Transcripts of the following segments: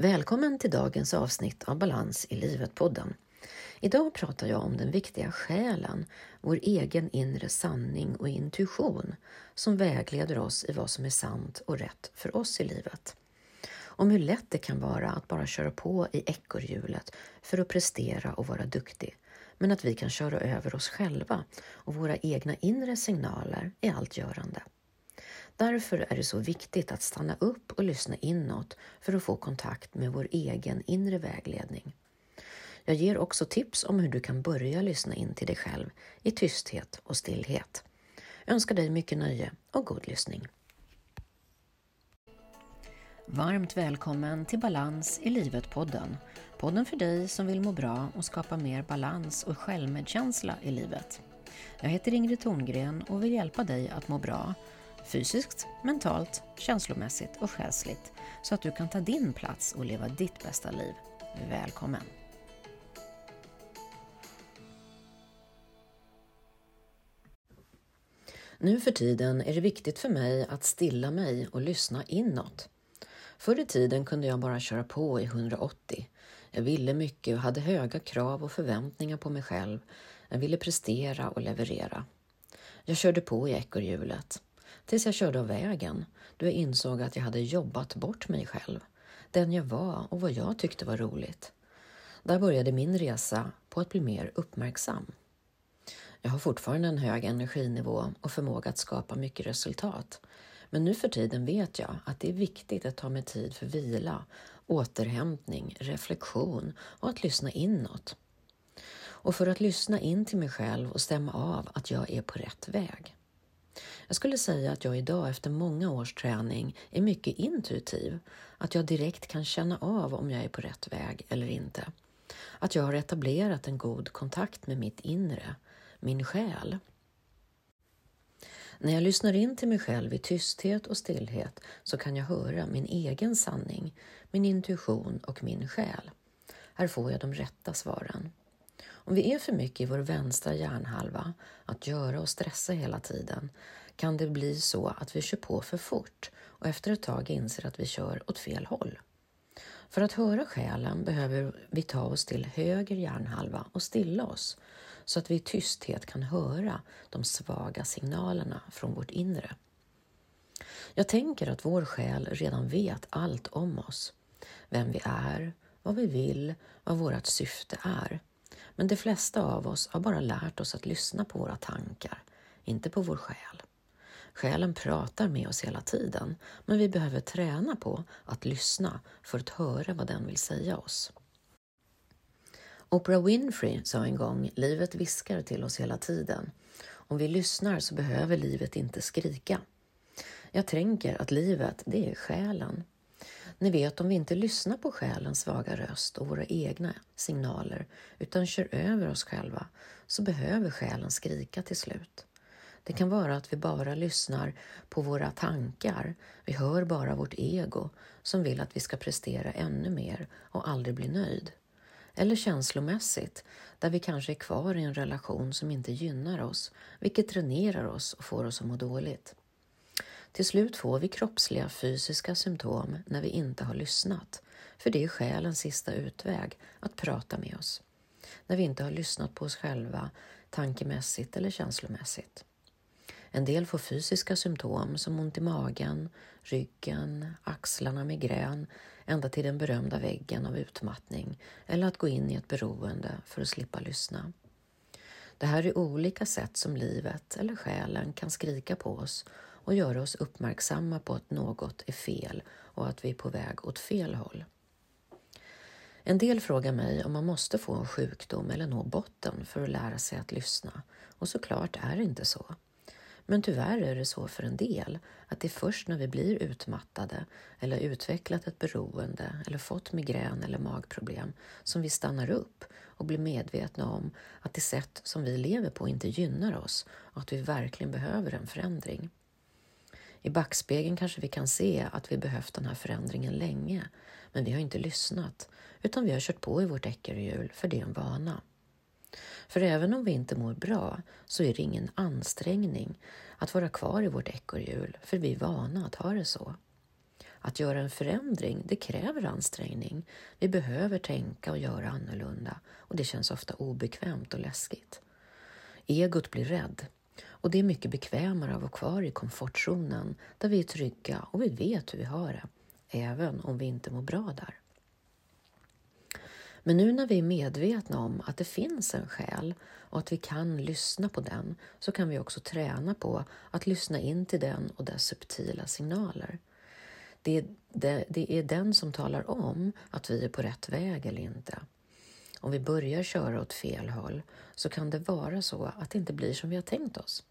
Välkommen till dagens avsnitt av Balans i livet-podden. Idag pratar jag om den viktiga själen, vår egen inre sanning och intuition som vägleder oss i vad som är sant och rätt för oss i livet. Om hur lätt det kan vara att bara köra på i ekorrhjulet för att prestera och vara duktig, men att vi kan köra över oss själva och våra egna inre signaler i allt görande. Därför är det så viktigt att stanna upp och lyssna inåt för att få kontakt med vår egen inre vägledning. Jag ger också tips om hur du kan börja lyssna in till dig själv i tysthet och stillhet. Jag önskar dig mycket nöje och god lyssning. Varmt välkommen till Balans i livet-podden. Podden för dig som vill må bra och skapa mer balans och självmedkänsla i livet. Jag heter Ingrid Thorngren och vill hjälpa dig att må bra fysiskt, mentalt, känslomässigt och själsligt så att du kan ta din plats och leva ditt bästa liv. Välkommen! Nu för tiden är det viktigt för mig att stilla mig och lyssna inåt. Förr i tiden kunde jag bara köra på i 180. Jag ville mycket och hade höga krav och förväntningar på mig själv. Jag ville prestera och leverera. Jag körde på i ekorrhjulet. Tills jag körde av vägen, då jag insåg att jag hade jobbat bort mig själv, den jag var och vad jag tyckte var roligt. Där började min resa på att bli mer uppmärksam. Jag har fortfarande en hög energinivå och förmåga att skapa mycket resultat. Men nu för tiden vet jag att det är viktigt att ta mig tid för vila, återhämtning, reflektion och att lyssna inåt. Och för att lyssna in till mig själv och stämma av att jag är på rätt väg. Jag skulle säga att jag idag efter många års träning är mycket intuitiv. Att jag direkt kan känna av om jag är på rätt väg eller inte. Att jag har etablerat en god kontakt med mitt inre, min själ. När jag lyssnar in till mig själv i tysthet och stillhet så kan jag höra min egen sanning, min intuition och min själ. Här får jag de rätta svaren. Om vi är för mycket i vår vänstra hjärnhalva, att göra och stressa hela tiden, kan det bli så att vi kör på för fort och efter ett tag inser att vi kör åt fel håll. För att höra själen behöver vi ta oss till höger hjärnhalva och stilla oss så att vi i tysthet kan höra de svaga signalerna från vårt inre. Jag tänker att vår själ redan vet allt om oss. Vem vi är, vad vi vill, vad vårt syfte är. Men de flesta av oss har bara lärt oss att lyssna på våra tankar, inte på vår själ. Själen pratar med oss hela tiden, men vi behöver träna på att lyssna för att höra vad den vill säga oss. Oprah Winfrey sa en gång, livet viskar till oss hela tiden. Om vi lyssnar så behöver livet inte skrika. Jag tänker att livet, det är själen. Ni vet, om vi inte lyssnar på själens svaga röst och våra egna signaler utan kör över oss själva så behöver själen skrika till slut. Det kan vara att vi bara lyssnar på våra tankar. Vi hör bara vårt ego som vill att vi ska prestera ännu mer och aldrig bli nöjd. Eller känslomässigt, där vi kanske är kvar i en relation som inte gynnar oss, vilket dränerar oss och får oss att må dåligt. Till slut får vi kroppsliga fysiska symptom när vi inte har lyssnat, för det är själens sista utväg att prata med oss. När vi inte har lyssnat på oss själva tankemässigt eller känslomässigt. En del får fysiska symptom som ont i magen, ryggen, axlarna, migrän, ända till den berömda väggen av utmattning eller att gå in i ett beroende för att slippa lyssna. Det här är olika sätt som livet eller själen kan skrika på oss och göra oss uppmärksamma på att något är fel och att vi är på väg åt fel håll. En del frågar mig om man måste få en sjukdom eller nå botten för att lära sig att lyssna och såklart är det inte så. Men tyvärr är det så för en del att det är först när vi blir utmattade eller utvecklat ett beroende eller fått migrän eller magproblem som vi stannar upp och blir medvetna om att det sätt som vi lever på inte gynnar oss och att vi verkligen behöver en förändring. I backspegeln kanske vi kan se att vi behövt den här förändringen länge, men vi har inte lyssnat, utan vi har kört på i vårt ekorrhjul för det är en vana. För även om vi inte mår bra så är det ingen ansträngning att vara kvar i vårt ekorrhjul, för vi är vana att ha det så. Att göra en förändring, det kräver ansträngning. Vi behöver tänka och göra annorlunda och det känns ofta obekvämt och läskigt. Egot blir rädd och det är mycket bekvämare att vara kvar i komfortzonen där vi är trygga och vi vet hur vi har det, även om vi inte mår bra där. Men nu när vi är medvetna om att det finns en själ och att vi kan lyssna på den så kan vi också träna på att lyssna in till den och dess subtila signaler. Det är, det, det är den som talar om att vi är på rätt väg eller inte. Om vi börjar köra åt fel håll så kan det vara så att det inte blir som vi har tänkt oss.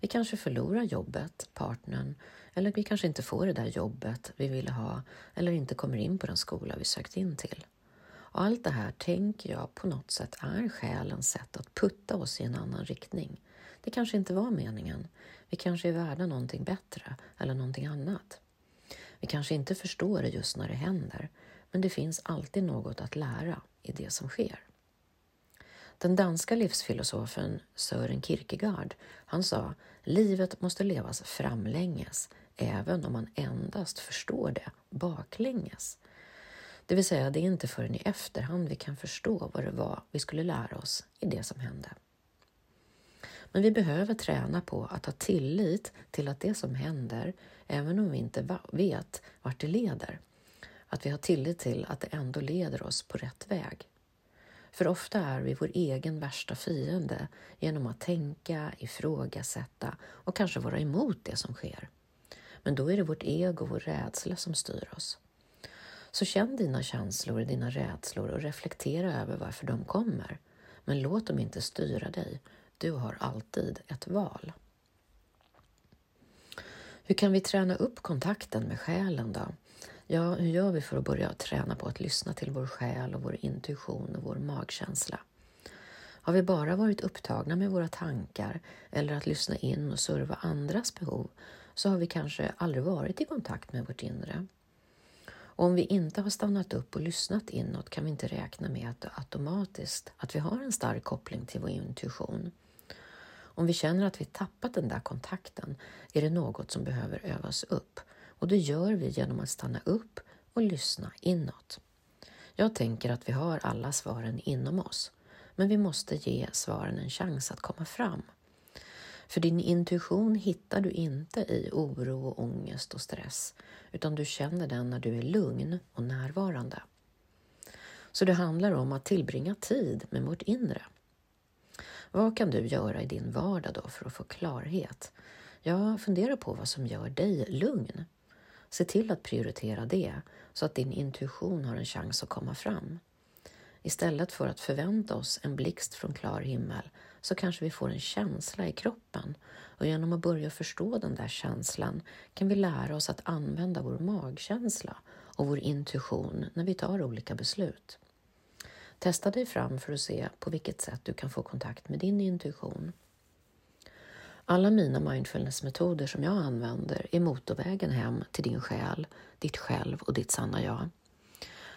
Vi kanske förlorar jobbet, partnern, eller vi kanske inte får det där jobbet vi ville ha eller inte kommer in på den skola vi sökt in till. Och allt det här tänker jag på något sätt är själens sätt att putta oss i en annan riktning. Det kanske inte var meningen. Vi kanske är värda någonting bättre eller någonting annat. Vi kanske inte förstår det just när det händer, men det finns alltid något att lära i det som sker. Den danska livsfilosofen Sören Kierkegaard, han sa livet måste levas framlänges, även om man endast förstår det baklänges. Det vill säga, det är inte förrän i efterhand vi kan förstå vad det var vi skulle lära oss i det som hände. Men vi behöver träna på att ha tillit till att det som händer, även om vi inte vet vart det leder, att vi har tillit till att det ändå leder oss på rätt väg. För ofta är vi vår egen värsta fiende genom att tänka, ifrågasätta och kanske vara emot det som sker. Men då är det vårt ego och vår rädsla som styr oss. Så känn dina känslor, dina rädslor och reflektera över varför de kommer. Men låt dem inte styra dig. Du har alltid ett val. Hur kan vi träna upp kontakten med själen då? Ja, hur gör vi för att börja träna på att lyssna till vår själ och vår intuition och vår magkänsla? Har vi bara varit upptagna med våra tankar eller att lyssna in och serva andras behov så har vi kanske aldrig varit i kontakt med vårt inre. Och om vi inte har stannat upp och lyssnat inåt kan vi inte räkna med att automatiskt att vi har en stark koppling till vår intuition. Om vi känner att vi tappat den där kontakten är det något som behöver övas upp och det gör vi genom att stanna upp och lyssna inåt. Jag tänker att vi har alla svaren inom oss, men vi måste ge svaren en chans att komma fram. För din intuition hittar du inte i oro och ångest och stress, utan du känner den när du är lugn och närvarande. Så det handlar om att tillbringa tid med vårt inre. Vad kan du göra i din vardag då för att få klarhet? Ja, fundera på vad som gör dig lugn. Se till att prioritera det så att din intuition har en chans att komma fram. Istället för att förvänta oss en blixt från klar himmel så kanske vi får en känsla i kroppen och genom att börja förstå den där känslan kan vi lära oss att använda vår magkänsla och vår intuition när vi tar olika beslut. Testa dig fram för att se på vilket sätt du kan få kontakt med din intuition. Alla mina mindfulnessmetoder som jag använder är motorvägen hem till din själ, ditt själv och ditt sanna jag.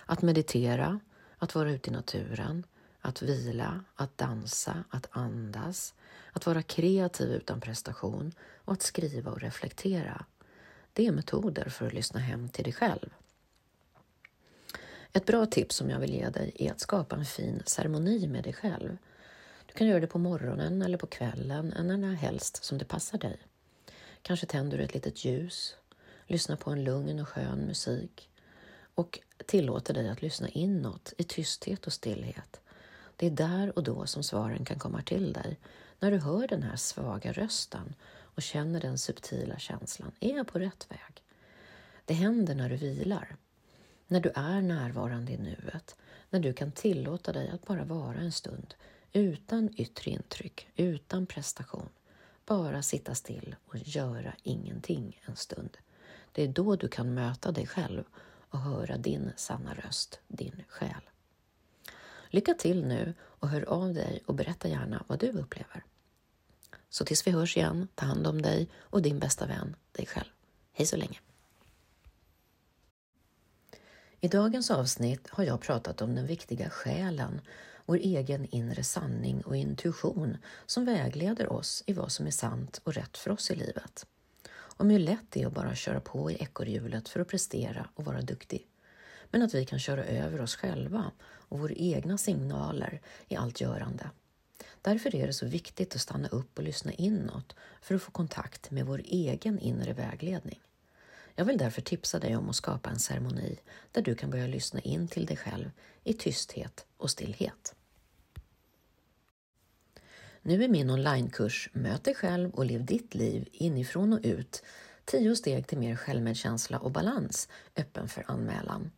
Att meditera, att vara ute i naturen, att vila, att dansa, att andas, att vara kreativ utan prestation och att skriva och reflektera. Det är metoder för att lyssna hem till dig själv. Ett bra tips som jag vill ge dig är att skapa en fin ceremoni med dig själv. Du kan göra det på morgonen eller på kvällen eller när helst som det passar dig. Kanske tänder du ett litet ljus, lyssnar på en lugn och skön musik och tillåter dig att lyssna inåt i tysthet och stillhet. Det är där och då som svaren kan komma till dig. När du hör den här svaga rösten och känner den subtila känslan. Är jag på rätt väg? Det händer när du vilar. När du är närvarande i nuet. När du kan tillåta dig att bara vara en stund utan yttre intryck, utan prestation. Bara sitta still och göra ingenting en stund. Det är då du kan möta dig själv och höra din sanna röst, din själ. Lycka till nu och hör av dig och berätta gärna vad du upplever. Så tills vi hörs igen, ta hand om dig och din bästa vän, dig själv. Hej så länge! I dagens avsnitt har jag pratat om den viktiga själen, vår egen inre sanning och intuition som vägleder oss i vad som är sant och rätt för oss i livet. om hur lätt det är att bara köra på i ekorrhjulet för att prestera och vara duktig. Men att vi kan köra över oss själva och våra egna signaler i allt görande. Därför är det så viktigt att stanna upp och lyssna inåt för att få kontakt med vår egen inre vägledning. Jag vill därför tipsa dig om att skapa en ceremoni där du kan börja lyssna in till dig själv i tysthet och stillhet. Nu är min onlinekurs Möt dig själv och lev ditt liv inifrån och ut 10 steg till mer självmedkänsla och balans öppen för anmälan.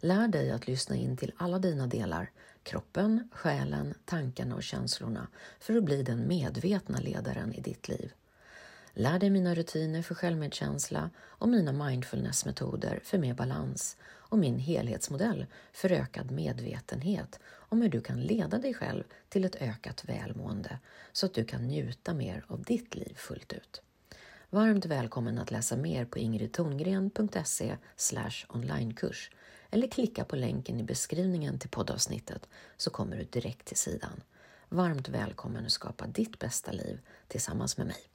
Lär dig att lyssna in till alla dina delar, kroppen, själen, tankarna och känslorna för att bli den medvetna ledaren i ditt liv. Lär dig mina rutiner för självmedkänsla och mina mindfulnessmetoder för mer balans och min helhetsmodell för ökad medvetenhet om hur du kan leda dig själv till ett ökat välmående så att du kan njuta mer av ditt liv fullt ut. Varmt välkommen att läsa mer på ingrid.torngren.se onlinekurs eller klicka på länken i beskrivningen till poddavsnittet så kommer du direkt till sidan. Varmt välkommen att skapa ditt bästa liv tillsammans med mig.